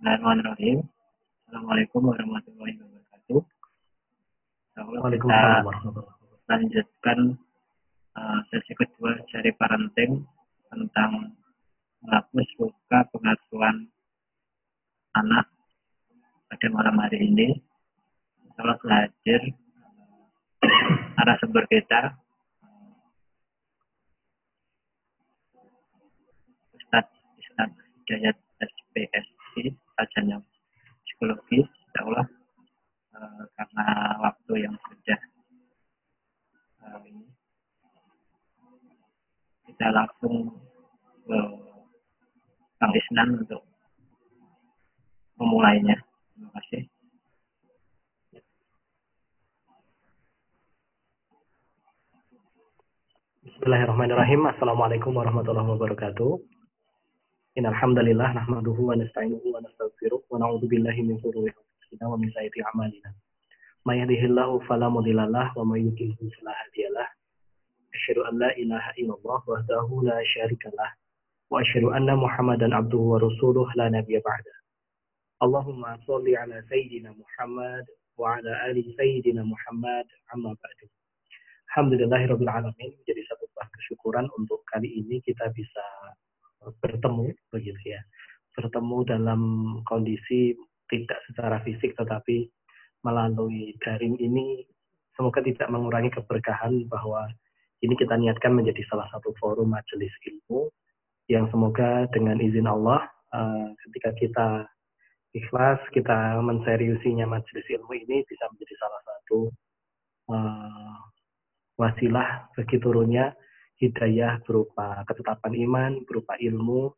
Bismillahirrahmanirrahim. Assalamualaikum warahmatullahi wabarakatuh. Kita Waalaikumsalam warahmatullahi wabarakatuh. lanjutkan uh, sesi kedua dari parenting tentang menghapus luka pengasuhan anak pada malam hari ini. Kalau hadir uh, narasumber kita Ustadz Islam Hidayat SPSI sarjana psikologi insya Allah eh, karena waktu yang sudah ini kita langsung ke Kang Isnan untuk memulainya terima kasih Bismillahirrahmanirrahim. Assalamualaikum warahmatullahi wabarakatuh. Nastaghfiruh wa na'udzu billahi min shururi anfusina wa min sayyiati a'malina. May yahdihillahu fala mudilla lahu wa may yudlilhu fala hadiya lahu. Asyhadu an la ilaha illallah wahdahu la syarika lah wa asyhadu anna Muhammadan abduhu wa rasuluh la nabiyya ba'da. Allahumma shalli ala sayyidina Muhammad wa ala ali sayyidina Muhammad amma ba'du. Alhamdulillahirabbil alamin menjadi satu buah kesyukuran untuk kali ini kita bisa bertemu begitu ya. Bertemu dalam kondisi tidak secara fisik tetapi melalui daring ini semoga tidak mengurangi keberkahan bahwa ini kita niatkan menjadi salah satu forum majelis ilmu yang semoga dengan izin Allah uh, ketika kita ikhlas kita menseriusinya majelis ilmu ini bisa menjadi salah satu uh, wasilah bagi turunnya hidayah berupa ketetapan iman, berupa ilmu,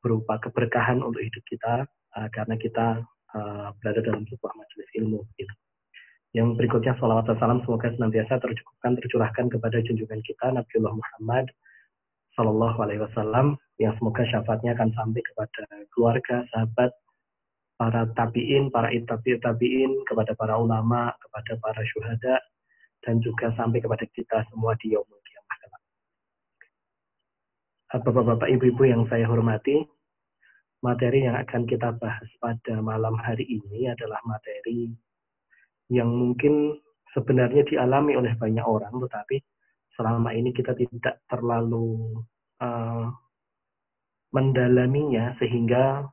berupa keberkahan untuk hidup kita uh, karena kita uh, berada dalam sebuah majelis ilmu. Gitu. Yang berikutnya salawat dan salam semoga senantiasa tercukupkan tercurahkan kepada junjungan kita Nabiullah Muhammad Sallallahu Alaihi Wasallam yang semoga syafaatnya akan sampai kepada keluarga, sahabat, para tabiin, para itabi tabiin, kepada para ulama, kepada para syuhada, dan juga sampai kepada kita semua di kelak. Bapak-bapak, ibu-ibu yang saya hormati, materi yang akan kita bahas pada malam hari ini adalah materi yang mungkin sebenarnya dialami oleh banyak orang, tetapi selama ini kita tidak terlalu uh, mendalaminya sehingga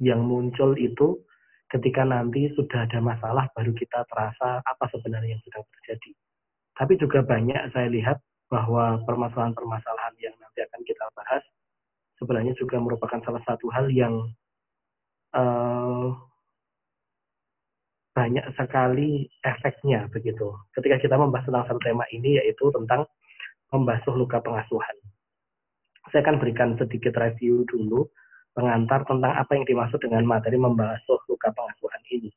yang muncul itu ketika nanti sudah ada masalah baru kita terasa apa sebenarnya yang sedang terjadi. Tapi juga banyak saya lihat bahwa permasalahan-permasalahan yang nanti akan kita sebenarnya juga merupakan salah satu hal yang uh, banyak sekali efeknya begitu. Ketika kita membahas tentang satu tema ini yaitu tentang membasuh luka pengasuhan. Saya akan berikan sedikit review dulu pengantar tentang apa yang dimaksud dengan materi membasuh luka pengasuhan ini.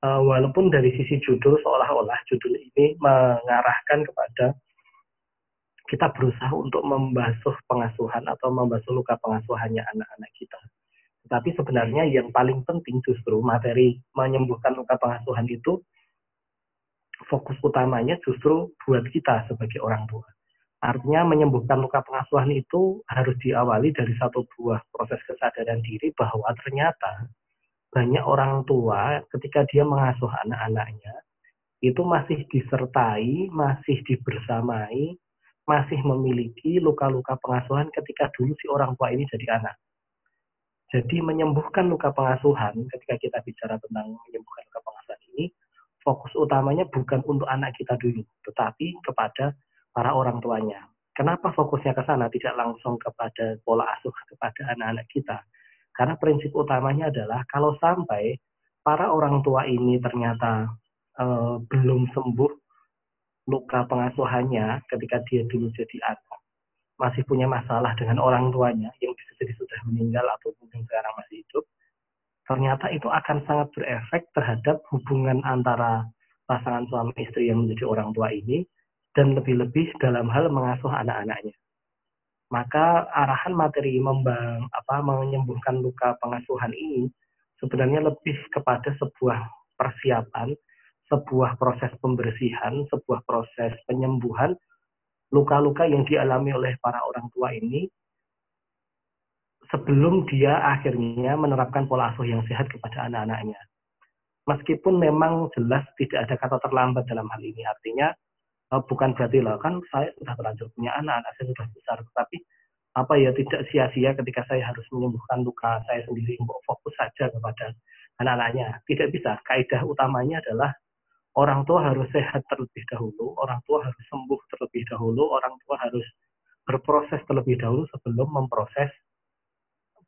Uh, walaupun dari sisi judul seolah-olah judul ini mengarahkan kepada kita berusaha untuk membasuh pengasuhan atau membasuh luka pengasuhannya anak-anak kita. Tetapi sebenarnya yang paling penting justru materi menyembuhkan luka pengasuhan itu fokus utamanya justru buat kita sebagai orang tua. Artinya menyembuhkan luka pengasuhan itu harus diawali dari satu buah proses kesadaran diri bahwa ternyata banyak orang tua ketika dia mengasuh anak-anaknya itu masih disertai, masih dibersamai, masih memiliki luka-luka pengasuhan ketika dulu si orang tua ini jadi anak. Jadi menyembuhkan luka pengasuhan ketika kita bicara tentang menyembuhkan luka pengasuhan ini fokus utamanya bukan untuk anak kita dulu, tetapi kepada para orang tuanya. Kenapa fokusnya ke sana tidak langsung kepada pola asuh kepada anak-anak kita? Karena prinsip utamanya adalah kalau sampai para orang tua ini ternyata uh, belum sembuh luka pengasuhannya ketika dia dulu jadi anak, masih punya masalah dengan orang tuanya yang bisa jadi sudah meninggal atau mungkin sekarang masih hidup, ternyata itu akan sangat berefek terhadap hubungan antara pasangan suami istri yang menjadi orang tua ini dan lebih-lebih dalam hal mengasuh anak-anaknya. Maka arahan materi membang apa menyembuhkan luka pengasuhan ini sebenarnya lebih kepada sebuah persiapan, sebuah proses pembersihan, sebuah proses penyembuhan luka-luka yang dialami oleh para orang tua ini sebelum dia akhirnya menerapkan pola asuh yang sehat kepada anak-anaknya. Meskipun memang jelas tidak ada kata terlambat dalam hal ini, artinya uh, bukan berarti lah kan saya sudah terlanjur punya anak, anak saya sudah besar, tetapi apa ya tidak sia-sia ketika saya harus menyembuhkan luka saya sendiri, fokus saja kepada anak-anaknya. Tidak bisa. Kaidah utamanya adalah orang tua harus sehat terlebih dahulu, orang tua harus sembuh terlebih dahulu, orang tua harus berproses terlebih dahulu sebelum memproses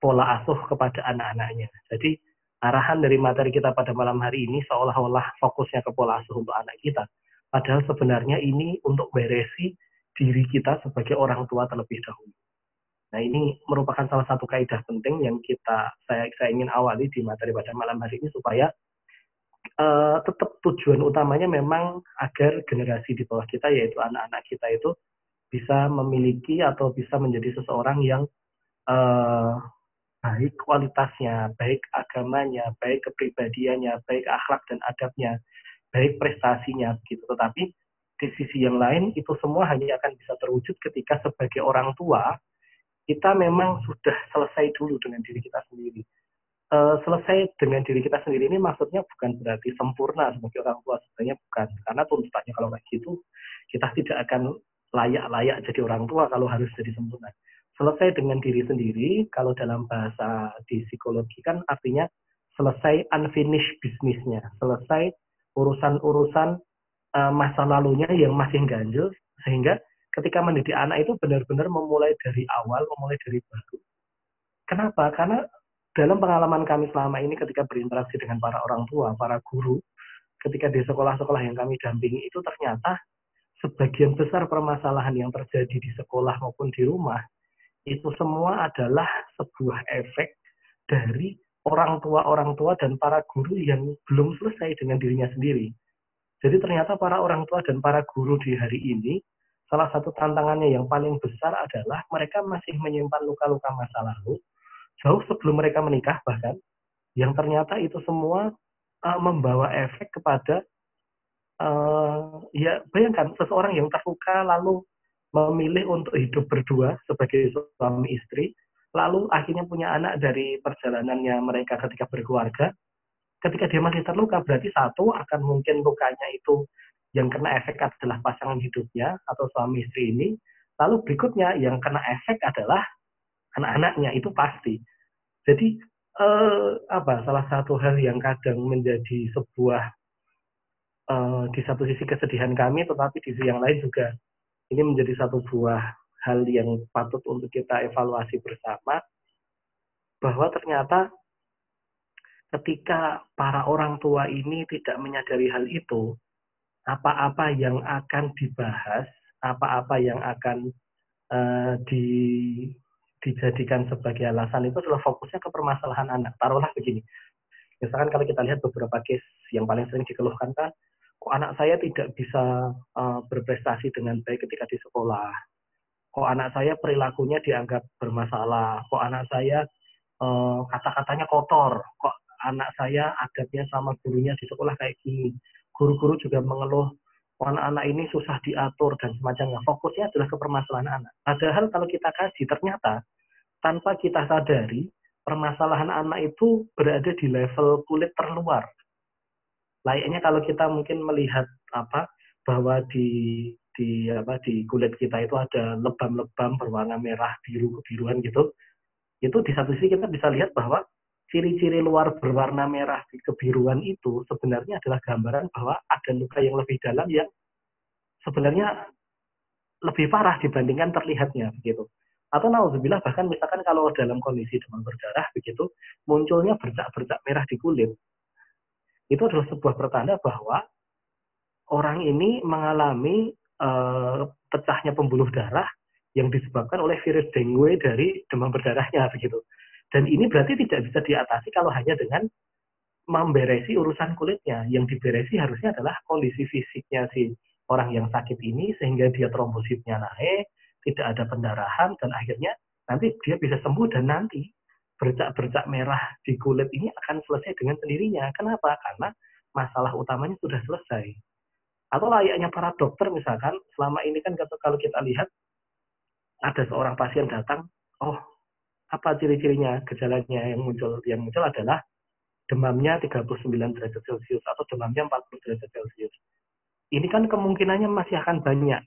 pola asuh kepada anak-anaknya. Jadi arahan dari materi kita pada malam hari ini seolah-olah fokusnya ke pola asuh untuk anak kita. Padahal sebenarnya ini untuk beresi diri kita sebagai orang tua terlebih dahulu. Nah ini merupakan salah satu kaidah penting yang kita saya, saya ingin awali di materi pada malam hari ini supaya uh, tetap tujuan utamanya memang agar generasi di bawah kita yaitu anak-anak kita itu bisa memiliki atau bisa menjadi seseorang yang uh, baik kualitasnya, baik agamanya, baik kepribadiannya, baik akhlak dan adabnya, baik prestasinya begitu. Tetapi di sisi yang lain itu semua hanya akan bisa terwujud ketika sebagai orang tua kita memang sudah selesai dulu dengan diri kita sendiri. Uh, selesai dengan diri kita sendiri ini maksudnya bukan berarti sempurna sebagai orang tua sebenarnya bukan karena tuntutannya kalau kayak gitu kita tidak akan layak-layak jadi orang tua kalau harus jadi sempurna selesai dengan diri sendiri, kalau dalam bahasa di psikologi kan artinya selesai unfinished bisnisnya, selesai urusan-urusan uh, masa lalunya yang masih ganjil, sehingga ketika mendidik anak itu benar-benar memulai dari awal, memulai dari baru. Kenapa? Karena dalam pengalaman kami selama ini ketika berinteraksi dengan para orang tua, para guru, ketika di sekolah-sekolah yang kami dampingi itu ternyata sebagian besar permasalahan yang terjadi di sekolah maupun di rumah itu semua adalah sebuah efek dari orang tua-orang tua dan para guru yang belum selesai dengan dirinya sendiri. Jadi ternyata para orang tua dan para guru di hari ini, salah satu tantangannya yang paling besar adalah mereka masih menyimpan luka-luka masa lalu, jauh sebelum mereka menikah bahkan, yang ternyata itu semua uh, membawa efek kepada, uh, ya bayangkan seseorang yang terluka lalu memilih untuk hidup berdua sebagai suami istri, lalu akhirnya punya anak dari perjalanannya mereka ketika berkeluarga, ketika dia masih terluka berarti satu akan mungkin lukanya itu yang kena efek adalah pasangan hidupnya atau suami istri ini, lalu berikutnya yang kena efek adalah anak-anaknya itu pasti. Jadi eh, apa salah satu hal yang kadang menjadi sebuah eh, di satu sisi kesedihan kami, tetapi di sisi yang lain juga ini menjadi satu buah hal yang patut untuk kita evaluasi bersama bahwa ternyata ketika para orang tua ini tidak menyadari hal itu, apa-apa yang akan dibahas, apa-apa yang akan uh, di, dijadikan sebagai alasan itu adalah fokusnya ke permasalahan anak. Taruhlah begini, misalkan kalau kita lihat beberapa case yang paling sering dikeluhkan kan, kok anak saya tidak bisa uh, berprestasi dengan baik ketika di sekolah? Kok anak saya perilakunya dianggap bermasalah? Kok anak saya uh, kata-katanya kotor? Kok anak saya adabnya sama gurunya di sekolah kayak gini? Guru-guru juga mengeluh anak-anak ini susah diatur dan semacamnya. Fokusnya adalah ke permasalahan anak. Padahal kalau kita kaji ternyata tanpa kita sadari permasalahan anak itu berada di level kulit terluar. Layaknya kalau kita mungkin melihat apa bahwa di di apa di kulit kita itu ada lebam-lebam berwarna merah biru kebiruan gitu itu di satu sisi kita bisa lihat bahwa ciri-ciri luar berwarna merah kebiruan itu sebenarnya adalah gambaran bahwa ada luka yang lebih dalam yang sebenarnya lebih parah dibandingkan terlihatnya begitu atau nauzubillah bahkan misalkan kalau dalam kondisi demam berdarah begitu munculnya bercak-bercak merah di kulit itu adalah sebuah pertanda bahwa orang ini mengalami uh, pecahnya pembuluh darah yang disebabkan oleh virus dengue dari demam berdarahnya begitu. Dan ini berarti tidak bisa diatasi kalau hanya dengan memberesi urusan kulitnya. Yang diberesi harusnya adalah kondisi fisiknya si orang yang sakit ini sehingga dia trombositnya naik, tidak ada pendarahan dan akhirnya nanti dia bisa sembuh dan nanti bercak-bercak merah di kulit ini akan selesai dengan sendirinya. Kenapa? Karena masalah utamanya sudah selesai. Atau layaknya para dokter misalkan, selama ini kan kalau kita lihat ada seorang pasien datang, oh apa ciri-cirinya gejalanya yang muncul yang muncul adalah demamnya 39 derajat Celcius atau demamnya 40 derajat Celcius. Ini kan kemungkinannya masih akan banyak.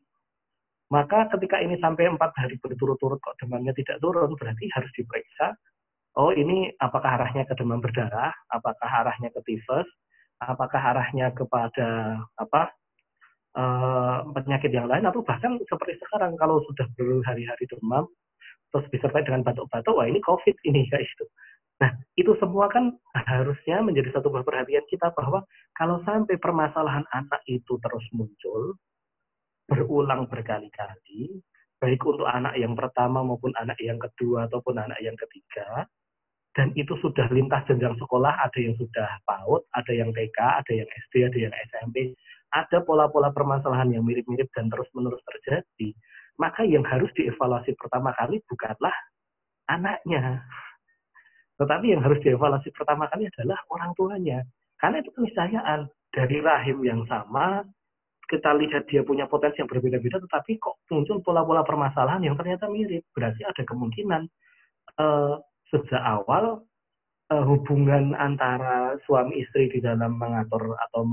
Maka ketika ini sampai empat hari berturut-turut kok demamnya tidak turun, berarti harus diperiksa. Oh ini apakah arahnya ke demam berdarah, apakah arahnya ke tifus, apakah arahnya kepada apa uh, penyakit yang lain atau bahkan seperti sekarang kalau sudah berhari-hari demam terus disertai dengan batuk-batuk, wah ini COVID ini guys itu. Nah, itu semua kan harusnya menjadi satu perhatian kita bahwa kalau sampai permasalahan anak itu terus muncul, berulang berkali-kali, baik untuk anak yang pertama maupun anak yang kedua ataupun anak yang ketiga, dan itu sudah lintas jenjang sekolah, ada yang sudah PAUD, ada yang TK, ada yang SD, ada yang SMP, ada pola-pola permasalahan yang mirip-mirip dan terus-menerus terjadi, maka yang harus dievaluasi pertama kali bukanlah anaknya. Tetapi yang harus dievaluasi pertama kali adalah orang tuanya. Karena itu keniscayaan dari rahim yang sama, kita lihat dia punya potensi yang berbeda-beda, tetapi kok muncul pola-pola permasalahan yang ternyata mirip. Berarti ada kemungkinan uh, sejak awal uh, hubungan antara suami istri di dalam mengatur atau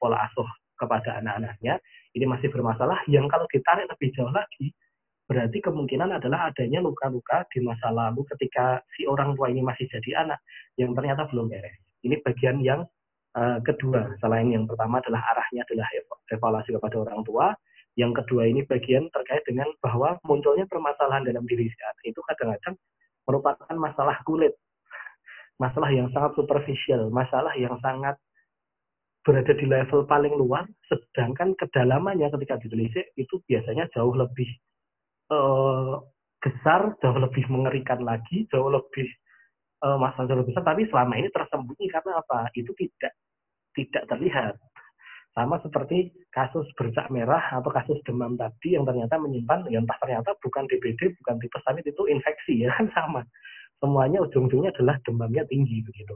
pola asuh kepada anak-anaknya ini masih bermasalah yang kalau ditarik lebih jauh lagi berarti kemungkinan adalah adanya luka-luka di masa lalu ketika si orang tua ini masih jadi anak yang ternyata belum beres. Ini bagian yang uh, kedua. Selain yang pertama adalah arahnya adalah evaluasi kepada orang tua. Yang kedua ini bagian terkait dengan bahwa munculnya permasalahan dalam diri si itu kadang-kadang merupakan masalah kulit. Masalah yang sangat superficial, masalah yang sangat berada di level paling luar, sedangkan kedalamannya ketika ditelisik itu biasanya jauh lebih uh, besar, jauh lebih mengerikan lagi, jauh lebih uh, masalah jauh lebih besar. Tapi selama ini tersembunyi karena apa? Itu tidak tidak terlihat. Sama seperti kasus bercak merah atau kasus demam tadi yang ternyata menyimpan, yang ternyata bukan DBD, bukan tipes, tapi itu infeksi ya kan sama. Semuanya ujung-ujungnya adalah demamnya tinggi begitu.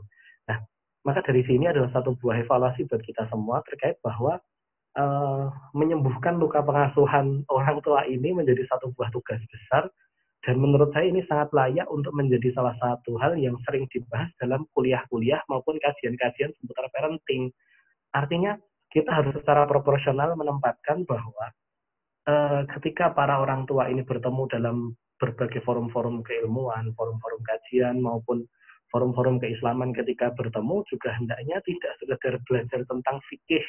Maka dari sini adalah satu buah evaluasi buat kita semua terkait bahwa uh, menyembuhkan luka pengasuhan orang tua ini menjadi satu buah tugas besar dan menurut saya ini sangat layak untuk menjadi salah satu hal yang sering dibahas dalam kuliah-kuliah maupun kajian-kajian seputar parenting. Artinya kita harus secara proporsional menempatkan bahwa uh, ketika para orang tua ini bertemu dalam berbagai forum-forum keilmuan, forum-forum kajian maupun forum-forum keislaman ketika bertemu juga hendaknya tidak sekedar belajar tentang fikih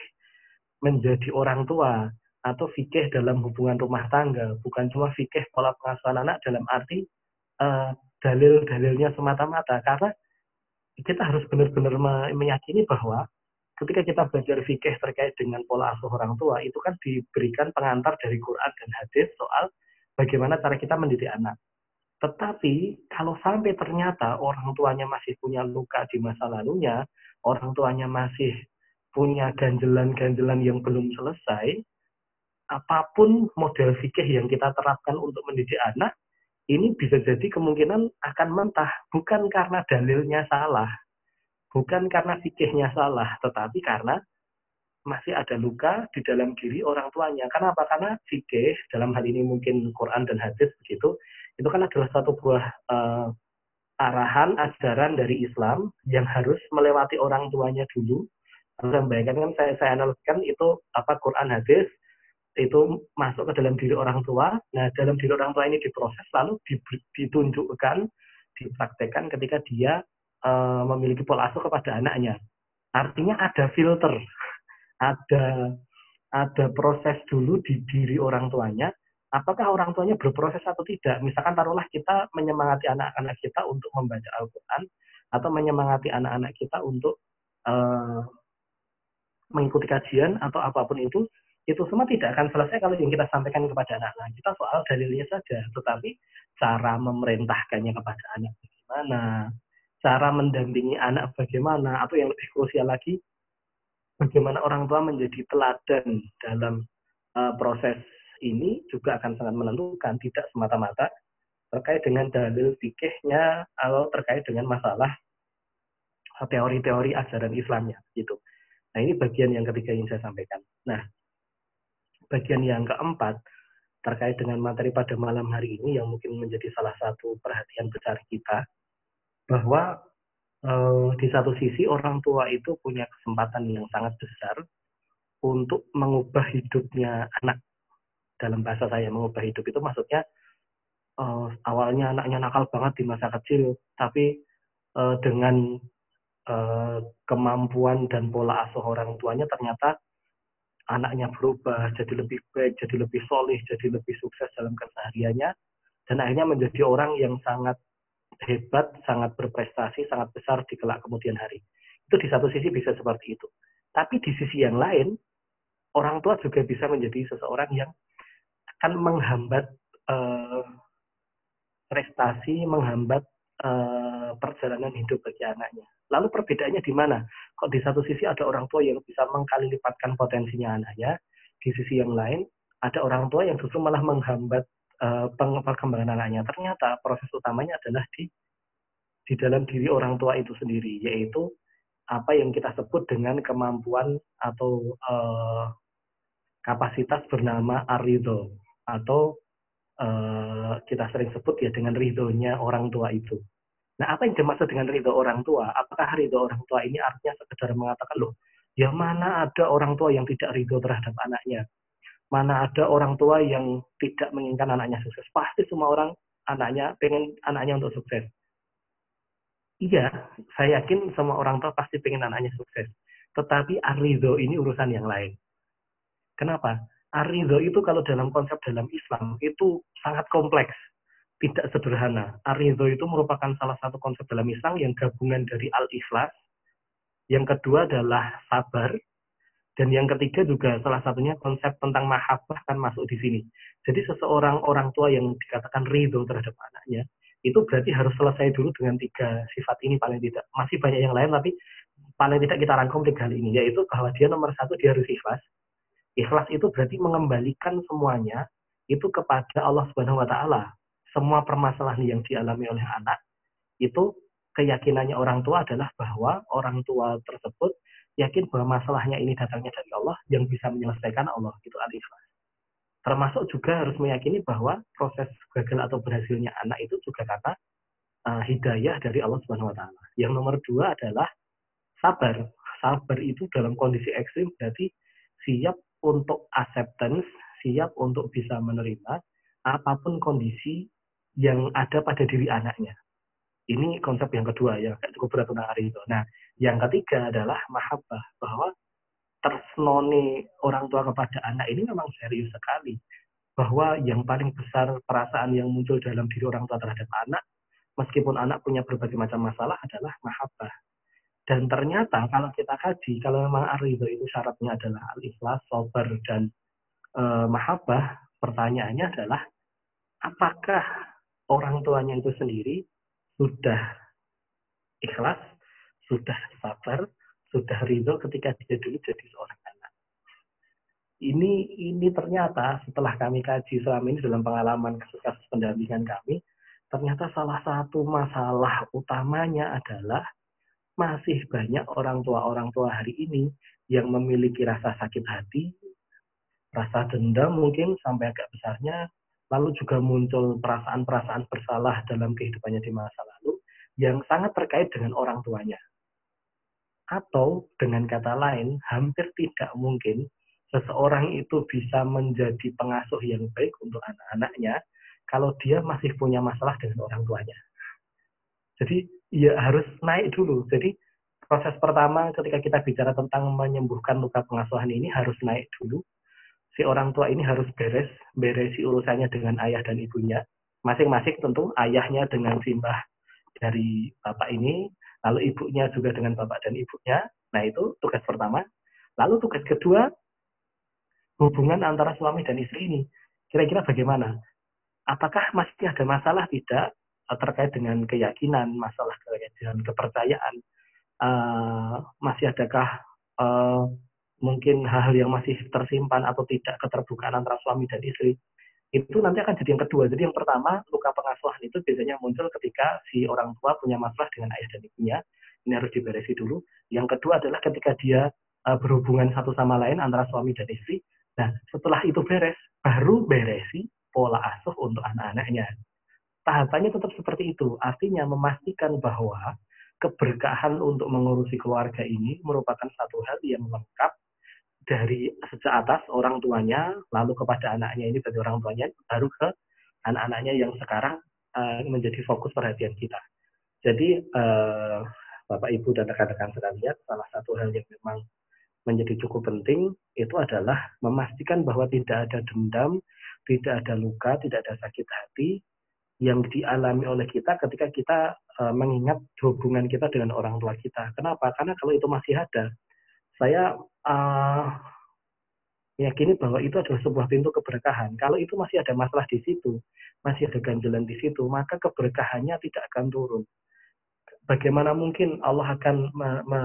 menjadi orang tua atau fikih dalam hubungan rumah tangga, bukan cuma fikih pola pengasuhan anak dalam arti uh, dalil-dalilnya semata-mata, karena kita harus benar-benar meyakini bahwa ketika kita belajar fikih terkait dengan pola asuh orang tua, itu kan diberikan pengantar dari Quran dan hadis soal bagaimana cara kita mendidik anak. Tetapi kalau sampai ternyata orang tuanya masih punya luka di masa lalunya, orang tuanya masih punya ganjelan-ganjelan yang belum selesai, apa pun model fikih yang kita terapkan untuk mendidik anak, ini bisa jadi kemungkinan akan mentah, bukan karena dalilnya salah, bukan karena fikihnya salah, tetapi karena masih ada luka di dalam diri orang tuanya. Kenapa? Karena fikih dalam hal ini mungkin Quran dan hadis begitu itu kan adalah satu buah uh, arahan ajaran dari Islam yang harus melewati orang tuanya dulu. Saya bayangkan kan saya, saya analogikan itu apa Quran hadis itu masuk ke dalam diri orang tua. Nah, dalam diri orang tua ini diproses lalu ditunjukkan, dipraktekkan ketika dia uh, memiliki pola asuh kepada anaknya. Artinya ada filter, ada ada proses dulu di diri orang tuanya apakah orang tuanya berproses atau tidak. Misalkan taruhlah kita menyemangati anak-anak kita untuk membaca Al-Quran atau menyemangati anak-anak kita untuk uh, mengikuti kajian atau apa pun itu, itu semua tidak akan selesai kalau yang kita sampaikan kepada anak-anak kita soal dalilnya saja, tetapi cara memerintahkannya kepada anak bagaimana, cara mendampingi anak bagaimana, atau yang lebih krusial lagi, bagaimana orang tua menjadi teladan dalam uh, proses ini juga akan sangat menentukan tidak semata-mata terkait dengan dalil fikihnya atau terkait dengan masalah teori-teori ajaran Islamnya gitu. Nah ini bagian yang ketiga yang saya sampaikan. Nah bagian yang keempat terkait dengan materi pada malam hari ini yang mungkin menjadi salah satu perhatian besar kita bahwa uh, di satu sisi orang tua itu punya kesempatan yang sangat besar untuk mengubah hidupnya anak dalam bahasa saya mengubah hidup itu maksudnya uh, awalnya anaknya nakal banget di masa kecil tapi uh, dengan uh, kemampuan dan pola asuh orang tuanya ternyata anaknya berubah jadi lebih baik, jadi lebih solih, jadi lebih sukses dalam kesehariannya, dan akhirnya menjadi orang yang sangat hebat, sangat berprestasi, sangat besar di kelak kemudian hari. Itu di satu sisi bisa seperti itu. Tapi di sisi yang lain, orang tua juga bisa menjadi seseorang yang akan menghambat uh, prestasi, menghambat uh, perjalanan hidup bagi anaknya. Lalu perbedaannya di mana? Kok di satu sisi ada orang tua yang bisa mengkali lipatkan potensinya anaknya, di sisi yang lain ada orang tua yang justru malah menghambat uh, perkembangan anaknya. Ternyata proses utamanya adalah di di dalam diri orang tua itu sendiri, yaitu apa yang kita sebut dengan kemampuan atau uh, kapasitas bernama arido atau uh, kita sering sebut ya dengan ridhonya orang tua itu. Nah, apa yang dimaksud dengan ridho orang tua? Apakah ridho orang tua ini artinya sekedar mengatakan, loh, ya mana ada orang tua yang tidak ridho terhadap anaknya? Mana ada orang tua yang tidak menginginkan anaknya sukses? Pasti semua orang anaknya pengen anaknya untuk sukses. Iya, saya yakin semua orang tua pasti pengen anaknya sukses. Tetapi arido ini urusan yang lain. Kenapa? Arido itu kalau dalam konsep dalam Islam itu sangat kompleks tidak sederhana. Aridho itu merupakan salah satu konsep dalam Islam yang gabungan dari al-ikhlas, yang kedua adalah sabar, dan yang ketiga juga salah satunya konsep tentang mahabbah kan masuk di sini. Jadi seseorang orang tua yang dikatakan ridho terhadap anaknya, itu berarti harus selesai dulu dengan tiga sifat ini paling tidak. Masih banyak yang lain, tapi paling tidak kita rangkum tiga hal ini, yaitu bahwa dia nomor satu dia harus ikhlas. Ikhlas itu berarti mengembalikan semuanya itu kepada Allah Subhanahu Wa Taala semua permasalahan yang dialami oleh anak itu keyakinannya orang tua adalah bahwa orang tua tersebut yakin bahwa masalahnya ini datangnya dari Allah yang bisa menyelesaikan Allah itu al-ikhlas. Termasuk juga harus meyakini bahwa proses gagal atau berhasilnya anak itu juga kata uh, hidayah dari Allah Subhanahu wa taala. Yang nomor dua adalah sabar. Sabar itu dalam kondisi ekstrim berarti siap untuk acceptance, siap untuk bisa menerima apa pun kondisi yang ada pada diri anaknya. Ini konsep yang kedua ya, cukup berat tentang hari itu. Nah, yang ketiga adalah mahabbah, bahwa tersnoni orang tua kepada anak ini memang serius sekali. Bahwa yang paling besar perasaan yang muncul dalam diri orang tua terhadap anak, meskipun anak punya berbagai macam masalah adalah mahabbah. Dan ternyata kalau kita kaji, kalau memang arido itu syaratnya adalah al-ikhlas, sober, dan e, mahabbah, pertanyaannya adalah apakah orang tuanya itu sendiri sudah ikhlas, sudah sabar, sudah ridho ketika dia dulu jadi seorang anak. Ini ini ternyata setelah kami kaji selama ini dalam pengalaman kasus-kasus pendampingan kami, ternyata salah satu masalah utamanya adalah masih banyak orang tua orang tua hari ini yang memiliki rasa sakit hati, rasa dendam mungkin sampai agak besarnya, lalu juga muncul perasaan-perasaan bersalah dalam kehidupannya di masa lalu yang sangat terkait dengan orang tuanya. Atau dengan kata lain, hampir tidak mungkin seseorang itu bisa menjadi pengasuh yang baik untuk anak-anaknya kalau dia masih punya masalah dengan orang tuanya. Jadi ya harus naik dulu. Jadi proses pertama ketika kita bicara tentang menyembuhkan luka pengasuhan ini harus naik dulu si orang tua ini harus beres, beresi urusannya dengan ayah dan ibunya. Masing-masing tentu ayahnya dengan simbah dari bapak ini, lalu ibunya juga dengan bapak dan ibunya. Nah itu tugas pertama. Lalu tugas kedua, hubungan antara suami dan istri ini. Kira-kira bagaimana? Apakah masih ada masalah tidak terkait dengan keyakinan, masalah dengan kepercayaan? Uh, masih adakah uh, mungkin hal-hal yang masih tersimpan atau tidak keterbukaan antara suami dan istri itu nanti akan jadi yang kedua. Jadi yang pertama luka pengasuhan itu biasanya muncul ketika si orang tua punya masalah dengan ayah dan ibunya. Ini harus diberesi dulu. Yang kedua adalah ketika dia uh, berhubungan satu sama lain antara suami dan istri Nah, setelah itu beres, baru beresi pola asuh untuk anak-anaknya. Tahapannya tetap seperti itu. Artinya memastikan bahwa keberkahan untuk mengurusi keluarga ini merupakan satu hal yang lengkap dari sejak atas orang tuanya, lalu kepada anaknya ini bagi orang tuanya, baru ke anak-anaknya yang sekarang uh, menjadi fokus perhatian kita. Jadi uh, Bapak Ibu dan rekan-rekan sekalian, salah satu hal yang memang menjadi cukup penting itu adalah memastikan bahwa tidak ada dendam, tidak ada luka, tidak ada sakit hati yang dialami oleh kita ketika kita uh, mengingat hubungan kita dengan orang tua kita. Kenapa? Karena kalau itu masih ada, saya uh, meyakini bahwa itu adalah sebuah pintu keberkahan. Kalau itu masih ada masalah di situ, masih ada ganjalan di situ, maka keberkahannya tidak akan turun. Bagaimana mungkin Allah akan me me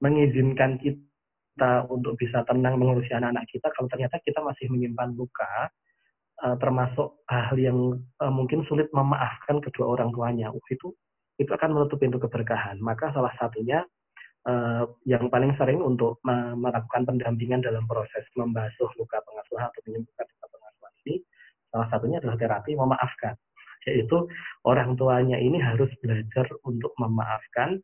mengizinkan kita untuk bisa tenang mengurusi anak-anak kita kalau ternyata kita masih menyimpan luka, uh, termasuk hal yang uh, mungkin sulit memaafkan kedua orang tuanya. Itu itu akan menutup pintu keberkahan. Maka salah satunya uh, yang paling sering untuk melakukan pendampingan dalam proses membasuh luka pengasuhan atau menyembuhkan luka pengasuhan ini salah satunya adalah terapi memaafkan yaitu orang tuanya ini harus belajar untuk memaafkan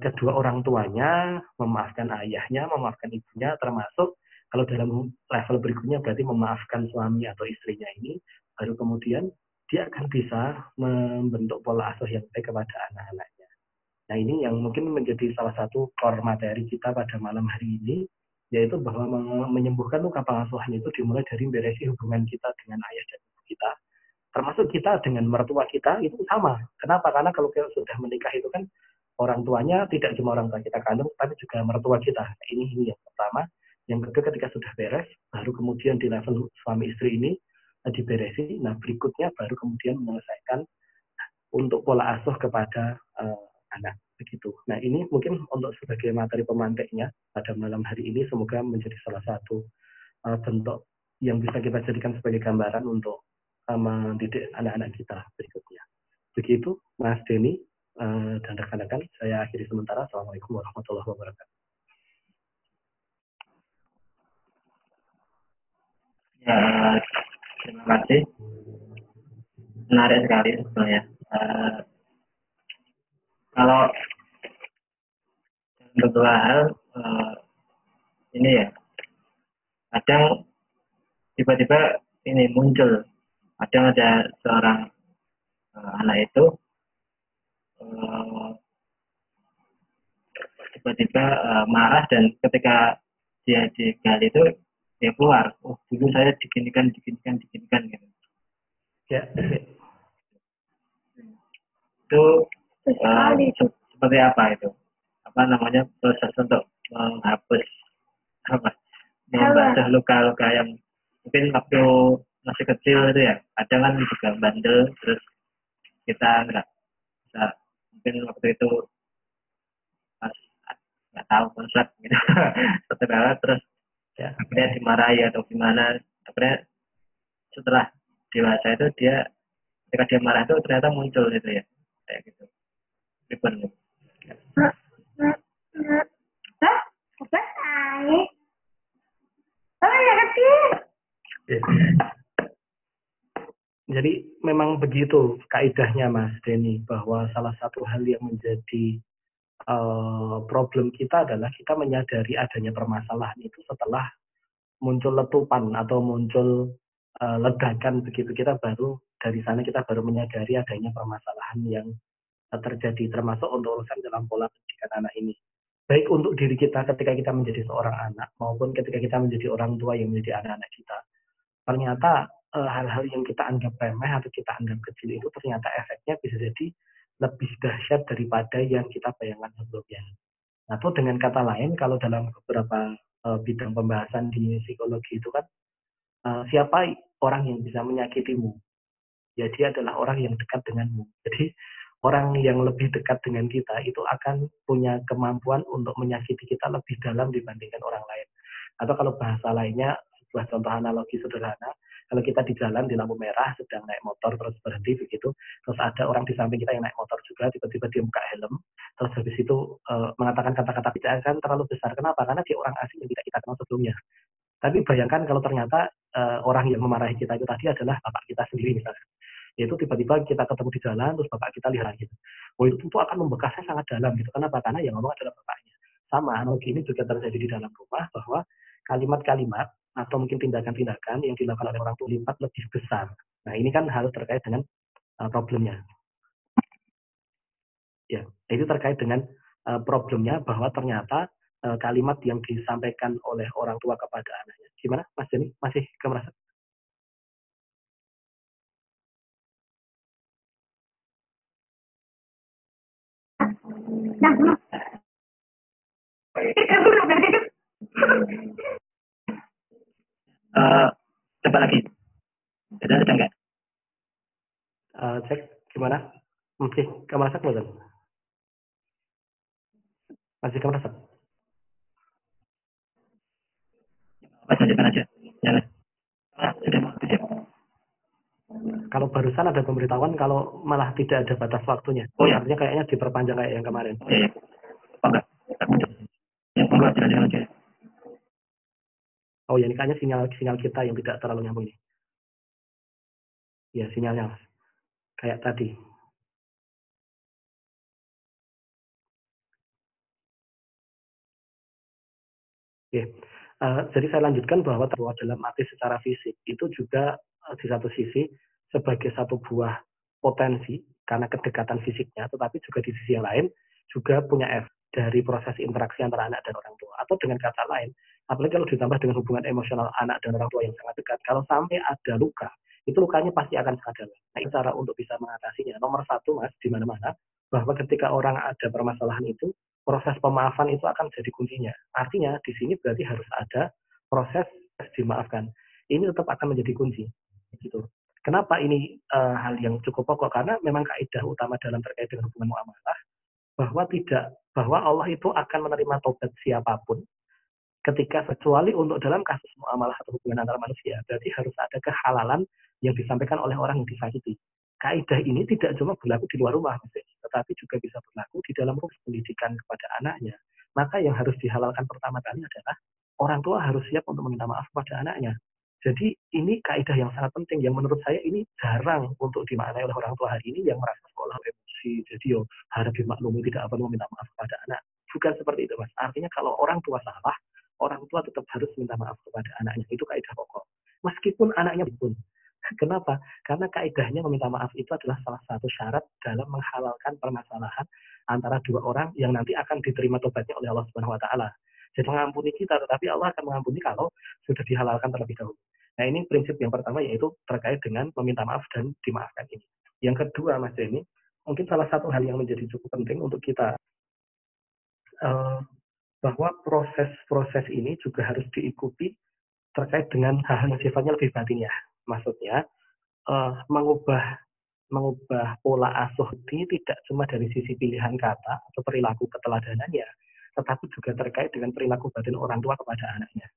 kedua orang tuanya memaafkan ayahnya memaafkan ibunya termasuk kalau dalam level berikutnya berarti memaafkan suami atau istrinya ini baru kemudian dia akan bisa membentuk pola asuh yang baik kepada anak-anak Nah ini yang mungkin menjadi salah satu core materi kita pada malam hari ini, yaitu bahwa menyembuhkan luka pengasuhan itu dimulai dari beresi hubungan kita dengan ayah dan ibu kita, termasuk kita dengan mertua kita itu sama. Kenapa? Karena kalau kita sudah menikah itu kan orang tuanya tidak cuma orang tua kita kandung, tapi juga mertua kita. Nah, ini ini yang pertama. Yang kedua ketika sudah beres, baru kemudian di level suami istri ini eh, diberesi. Nah berikutnya baru kemudian menyelesaikan untuk pola asuh kepada uh, anak begitu. Nah ini mungkin untuk sebagai materi pemantiknya pada malam hari ini semoga menjadi salah satu uh, bentuk yang bisa kita jadikan sebagai gambaran untuk uh, mendidik anak-anak kita berikutnya. Begitu Mas Denny uh, dan rekan-rekan saya akhiri sementara. Assalamualaikum warahmatullahi wabarakatuh. Ya, terima kasih. Menarik sekali sebenarnya. Uh, kalau beberapa hal uh, ini ya kadang tiba-tiba ini muncul kadang ada seorang uh, anak itu uh, tiba-tiba uh, marah dan ketika dia digali itu dia keluar. Oh dulu saya diginikan diginikan diginikan gitu. Ya. Itu sekali uh, seperti apa itu? Apa namanya proses untuk menghapus apa membasuh luka-luka yang mungkin waktu masih kecil itu ya. Ada kan juga bandel terus kita nggak bisa mungkin waktu itu pas nggak tahu konsep gitu. Setelah terus ya akhirnya dimarahi atau gimana. Akhirnya setelah dewasa itu dia ketika dia marah itu ternyata muncul gitu ya. Kayak gitu. Ribet. Jadi memang begitu kaidahnya Mas Denny bahwa salah satu hal yang menjadi uh, problem kita adalah kita menyadari adanya permasalahan itu setelah muncul letupan atau muncul uh, ledakan begitu. Kita baru dari sana kita baru menyadari adanya permasalahan yang terjadi termasuk untuk urusan dalam pola pendidikan anak ini. Baik untuk diri kita ketika kita menjadi seorang anak maupun ketika kita menjadi orang tua yang menjadi anak-anak kita. Ternyata eh, hal-hal yang kita anggap remeh atau kita anggap kecil itu ternyata efeknya bisa jadi lebih dahsyat daripada yang kita bayangkan sebelumnya. Atau dengan kata lain, kalau dalam beberapa uh, bidang pembahasan di psikologi itu kan, uh, siapa orang yang bisa menyakitimu? Ya dia adalah orang yang dekat denganmu. Jadi orang yang lebih dekat dengan kita itu akan punya kemampuan untuk menyakiti kita lebih dalam dibandingkan orang lain. Atau kalau bahasa lainnya, sebuah contoh analogi sederhana, kalau kita di jalan di lampu merah sedang naik motor terus berhenti begitu, terus ada orang di samping kita yang naik motor juga tiba-tiba dia buka helm, terus habis itu e, mengatakan kata-kata tidak akan terlalu besar. Kenapa? Karena dia orang asing yang tidak kita kenal sebelumnya. Tapi bayangkan kalau ternyata uh, orang yang memarahi kita itu tadi adalah bapak kita sendiri misalnya. Yaitu tiba-tiba kita ketemu di jalan, terus bapak kita lihat gitu. Oh itu tentu akan membekasnya sangat dalam gitu. Kenapa? Karena yang ngomong adalah bapaknya. Sama, analogi ini juga terjadi di dalam rumah bahwa kalimat-kalimat atau mungkin tindakan-tindakan yang dilakukan oleh orang tua lebih besar. Nah ini kan harus terkait dengan uh, problemnya. Ya, itu terkait dengan uh, problemnya bahwa ternyata uh, kalimat yang disampaikan oleh orang tua kepada anaknya. Gimana, Mas Jani? Masih ke merasa? Uh, coba lagi. Ada ada enggak? Uh, cek gimana? Masih ke merasa belum? Masih ke merasa? Mas lanjutkan aja. Jalan. Ah, sudah mau tujuh. Kalau barusan ada pemberitahuan kalau malah tidak ada batas waktunya. Oh ya. Artinya kayaknya diperpanjang kayak yang kemarin. Oh iya. Apa enggak? Ya, enggak, jalan-jalan aja. Oh ya, ini kayaknya sinyal sinyal kita yang tidak terlalu nyambung ini. Ya, sinyalnya. Kayak tadi. Oke. Uh, jadi saya lanjutkan bahwa dalam arti secara fisik itu juga uh, di satu sisi sebagai satu buah potensi karena kedekatan fisiknya, tetapi juga di sisi yang lain juga punya efek dari proses interaksi antara anak dan orang tua. Atau dengan kata lain, apalagi kalau ditambah dengan hubungan emosional anak dan orang tua yang sangat dekat, kalau sampai ada luka, itu lukanya pasti akan sangat dalam. Nah, cara untuk bisa mengatasinya. Nomor satu, Mas, di mana-mana, bahwa ketika orang ada permasalahan itu, proses pemaafan itu akan jadi kuncinya. Artinya di sini berarti harus ada proses dimaafkan. Ini tetap akan menjadi kunci. Gitu. Kenapa ini uh, hal yang cukup pokok? Karena memang kaidah utama dalam terkait dengan hubungan muamalah bahwa tidak bahwa Allah itu akan menerima tobat siapa pun ketika kecuali untuk dalam kasus muamalah atau hubungan antar manusia berarti harus ada kehalalan yang disampaikan oleh orang yang disakiti kaidah ini tidak cuma berlaku di luar rumah, tetapi juga bisa berlaku di dalam rumah pendidikan kepada anaknya. Maka yang harus dihalalkan pertama kali adalah orang tua harus siap untuk meminta maaf kepada anaknya. Jadi ini kaidah yang sangat penting yang menurut saya ini jarang untuk dimaknai oleh orang tua hari ini yang merasa sekolah emosi. Jadi yo harap dimaklumi tidak perlu meminta maaf kepada anak. Bukan seperti itu mas. Artinya kalau orang tua salah, orang tua tetap harus minta maaf kepada anaknya. Itu kaidah pokok. Meskipun anaknya pun Kenapa? Karena kaidahnya meminta maaf itu adalah salah satu syarat dalam menghalalkan permasalahan antara dua orang yang nanti akan diterima tobatnya oleh Allah Subhanahu wa taala. Jadi mengampuni kita, tetapi Allah akan mengampuni kalau sudah dihalalkan terlebih dahulu. Nah, ini prinsip yang pertama yaitu terkait dengan meminta maaf dan dimaafkan ini. Yang kedua, Mas Denny, mungkin salah satu hal yang menjadi cukup penting untuk kita uh, bahwa proses-proses ini juga harus diikuti terkait dengan hal-hal yang sifatnya lebih batin ya maksudnya uh, mengubah mengubah pola asuh ini tidak cuma dari sisi pilihan kata atau perilaku keteladanannya, tetapi juga terkait dengan perilaku batin orang tua kepada anaknya.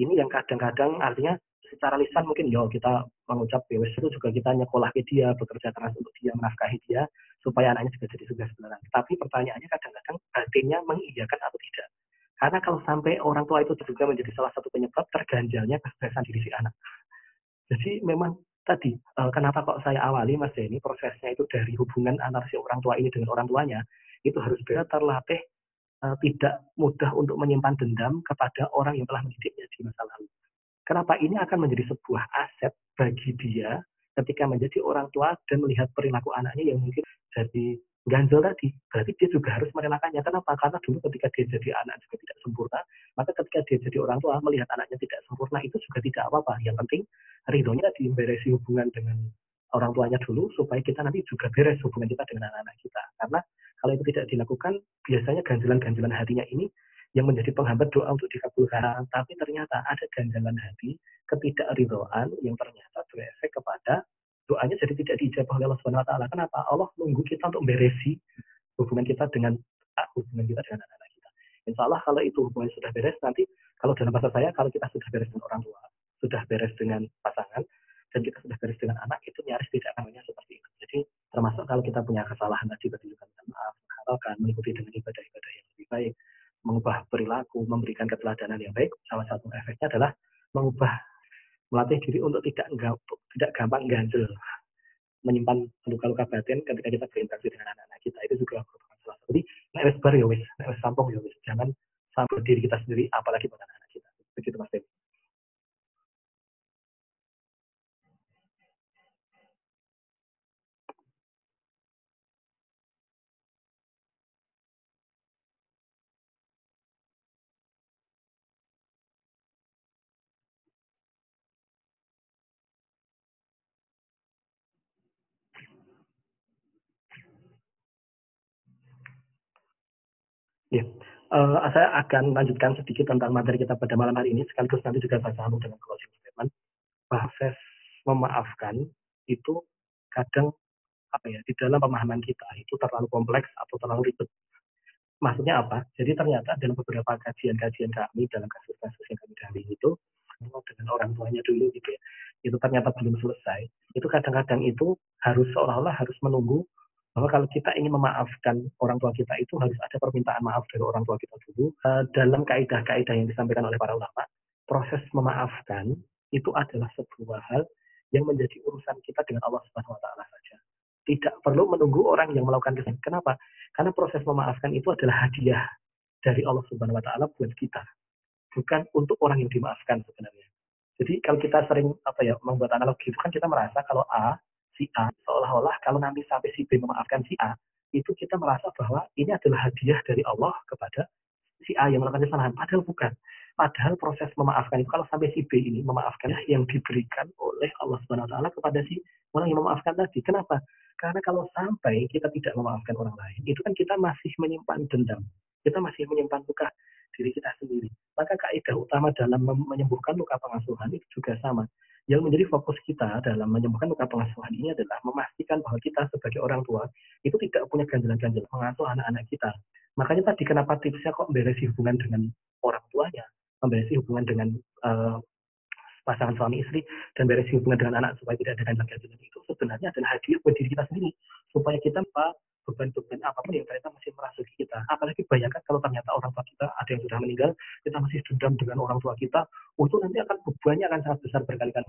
Ini yang kadang-kadang artinya secara lisan mungkin yo kita mengucap ya itu juga kita nyekolah ke dia, bekerja keras untuk dia, menafkahi dia, supaya anaknya juga jadi sukses beneran. Tapi pertanyaannya kadang-kadang batinnya mengiyakan atau tidak. Karena kalau sampai orang tua itu juga menjadi salah satu penyebab terganjalnya kesuksesan diri si anak. Jadi memang tadi uh, kenapa kok saya awali Mas Denny prosesnya itu dari hubungan antara si orang tua ini dengan orang tuanya itu harus benar terlatih uh, tidak mudah untuk menyimpan dendam kepada orang yang telah mendidiknya di masa lalu. Kenapa ini akan menjadi sebuah aset bagi dia ketika menjadi orang tua dan melihat perilaku anaknya yang mungkin jadi ganjel tadi, berarti dia juga harus merelakannya. Kenapa? Karena dulu ketika dia jadi anak juga tidak sempurna, maka ketika dia jadi orang tua melihat anaknya tidak sempurna itu juga tidak apa-apa. Yang penting ridhonya diberesi hubungan dengan orang tuanya dulu supaya kita nanti juga beres hubungan kita dengan anak-anak kita. Karena kalau itu tidak dilakukan, biasanya ganjalan-ganjalan hatinya ini yang menjadi penghambat doa untuk dikabulkan. Tapi ternyata ada ganjalan hati, ketidakridhoan yang ternyata berefek kepada tidak dijawab oleh Allah Subhanahu wa taala. Kenapa? Allah nunggu kita untuk beresi hubungan kita dengan hubungan kita dengan anak-anak kita. Insya Allah kalau itu hubungan sudah beres nanti kalau dalam bahasa saya kalau kita sudah beres dengan orang tua, sudah beres dengan pasangan dan kita sudah beres dengan anak itu nyaris tidak namanya seperti itu. Jadi termasuk kalau kita punya kesalahan tadi bertunjukkan maaf, menghalalkan, mengikuti dengan ibadah-ibadah yang lebih baik, mengubah perilaku, memberikan keteladanan yang baik, salah satu efeknya adalah berubah melatih diri untuk tidak tidak gampang ganjel menyimpan luka-luka batin ketika kita berinteraksi dengan anak-anak kita. Itu juga merupakan salah satu. Jadi nek wis bar ya wis nek wis ya wis. Jangan sampai diri kita sendiri apalagi pada anak-anak kita. Begitu Mas Dewi Ya, uh, saya akan lanjutkan sedikit tentang materi kita pada malam hari ini, sekaligus nanti juga saya sambung dengan closing statement. Proses memaafkan itu kadang apa ya di dalam pemahaman kita itu terlalu kompleks atau terlalu ribet. Maksudnya apa? Jadi ternyata dalam beberapa kajian-kajian kami dalam kasus-kasus yang kami dampingi itu dengan orang tuanya dulu gitu ya, itu ternyata belum selesai. Itu kadang-kadang itu harus seolah-olah harus menunggu bahwa kalau kita ingin memaafkan orang tua kita itu harus ada permintaan maaf dari orang tua kita dulu. Uh, dalam kaidah-kaidah yang disampaikan oleh para ulama, proses memaafkan itu adalah sebuah hal yang menjadi urusan kita dengan Allah Subhanahu wa taala saja. Tidak perlu menunggu orang yang melakukan kesalahan. Kenapa? Karena proses memaafkan itu adalah hadiah dari Allah Subhanahu wa taala buat kita. Bukan untuk orang yang dimaafkan sebenarnya. Jadi kalau kita sering apa ya membuat analogi itu kan kita merasa kalau A si A seolah-olah kalau nanti sampai si B memaafkan si A itu kita merasa bahwa ini adalah hadiah dari Allah kepada si A yang melakukan kesalahan. Padahal bukan. Padahal proses memaafkan itu kalau sampai si B ini memaafkan yang diberikan oleh Allah Subhanahu taala kepada si orang yang memaafkan tadi. Kenapa? Karena kalau sampai kita tidak memaafkan orang lain itu kan kita masih menyimpan dendam. Kita masih menyimpan luka diri kita sendiri. Maka kaidah utama dalam menyembuhkan luka pengasuhan itu juga sama. Yang menjadi fokus kita dalam menyembuhkan luka pengasuhan ini adalah memastikan bahwa kita sebagai orang tua itu tidak punya ganjalan-ganjalan mengasuh anak-anak kita. Makanya tadi kenapa tipsnya kok memberesi hubungan dengan orang tuanya, memberesi hubungan dengan uh, pasangan suami istri dan beresi hubungan dengan anak supaya tidak ada ganjalan-ganjalan itu sebenarnya adalah hadiah buat diri kita sendiri. Supaya kita beban-beban apa pun yang ternyata masih merasuki kita. Apalagi bayangkan kalau ternyata orang tua kita ada yang sudah meninggal, kita masih dendam dengan orang tua kita, untuk nanti akan bebannya akan sangat besar berkali-kali.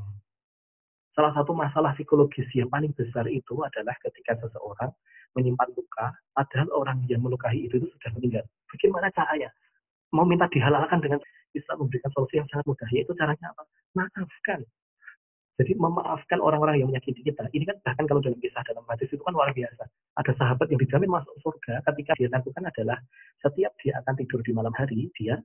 Salah satu masalah psikologis yang paling besar itu adalah ketika seseorang menyimpan luka, padahal orang yang melukai itu, itu sudah meninggal. Bagaimana caranya? Mau minta dihalalkan dengan bisa memberikan solusi yang sangat mudah, yaitu caranya apa? Maafkan. Jadi memaafkan orang-orang yang menyakiti kita. Ini kan bahkan kalau dalam kisah dalam hadis itu kan luar biasa. Ada sahabat yang dijamin masuk surga ketika dia lakukan adalah setiap dia akan tidur di malam hari, dia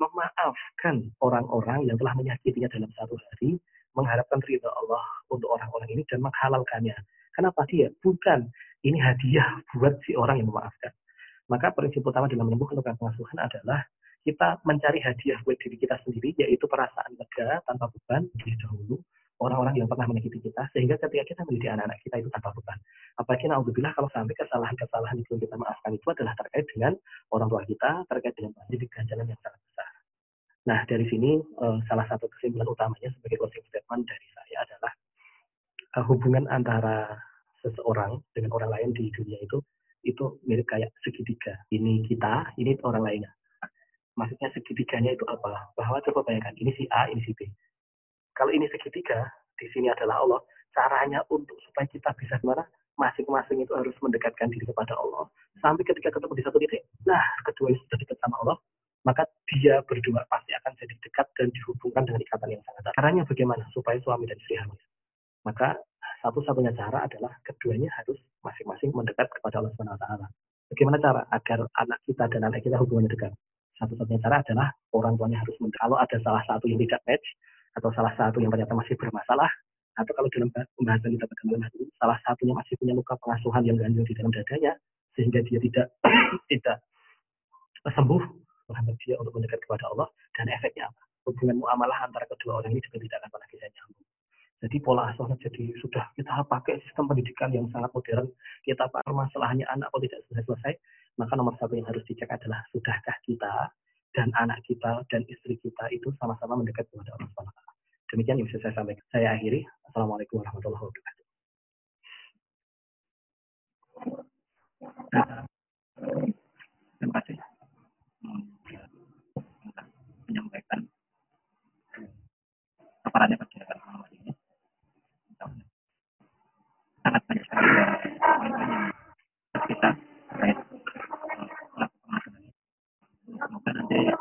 memaafkan orang-orang yang telah menyakitinya dalam satu hari, mengharapkan ridha Allah untuk orang-orang ini dan menghalalkannya. Kenapa dia? Bukan. Ini hadiah buat si orang yang memaafkan. Maka prinsip utama dalam menyembuhkan luka pengasuhan adalah kita mencari hadiah buat diri kita sendiri, yaitu perasaan lega tanpa beban di dahulu orang-orang yang pernah menyakiti kita, sehingga ketika kita menjadi anak-anak kita itu tanpa beban. Apalagi naudzubillah kalau sampai kesalahan-kesalahan itu kita maafkan itu adalah terkait dengan orang tua kita, terkait dengan jadi ganjalan yang sangat besar. Nah, dari sini uh, salah satu kesimpulan utamanya sebagai closing statement dari saya adalah uh, hubungan antara seseorang dengan orang lain di dunia itu itu mirip kayak segitiga. Ini kita, ini orang lainnya maksudnya segitiganya itu apa? Bahwa coba bayangkan, ini si A, ini si B. Kalau ini segitiga, di sini adalah Allah. Caranya untuk supaya kita bisa gimana? Masing-masing itu harus mendekatkan diri kepada Allah. Sampai ketika ketemu di satu titik, nah kedua ini sudah dekat sama Allah, maka dia berdua pasti akan jadi dekat dan dihubungkan dengan ikatan yang sangat erat. Caranya bagaimana? Supaya suami dan istri harus. Maka satu-satunya cara adalah keduanya harus masing-masing mendekat kepada Allah taala. Bagaimana cara agar anak kita dan anak kita hubungannya dekat? Satu-satunya cara adalah orang tuanya harus kalau ada salah satu yang tidak match atau salah satu yang ternyata masih bermasalah atau kalau dalam pembahasan kita pada malam hari salah satunya masih punya luka pengasuhan yang ganjil di dalam dadanya sehingga dia tidak tidak sembuh menghambat dia untuk mendekat kepada Allah dan efeknya apa? Hubungan muamalah antara kedua orang ini juga tidak akan pernah bisa nyambung. Jadi pola asuhnya jadi sudah kita pakai sistem pendidikan yang sangat modern kita masalahnya anak atau tidak selesai selesai maka nomor satu yang harus dicek adalah sudahkah kita dan anak kita dan istri kita itu sama-sama mendekat kepada Allah SWT. Demikian yang bisa saya sampaikan. Saya akhiri. Assalamualaikum warahmatullahi wabarakatuh. Terima kasih menyampaikan paparannya pada malam ini. Sangat banyak kita. Semoga nanti eh,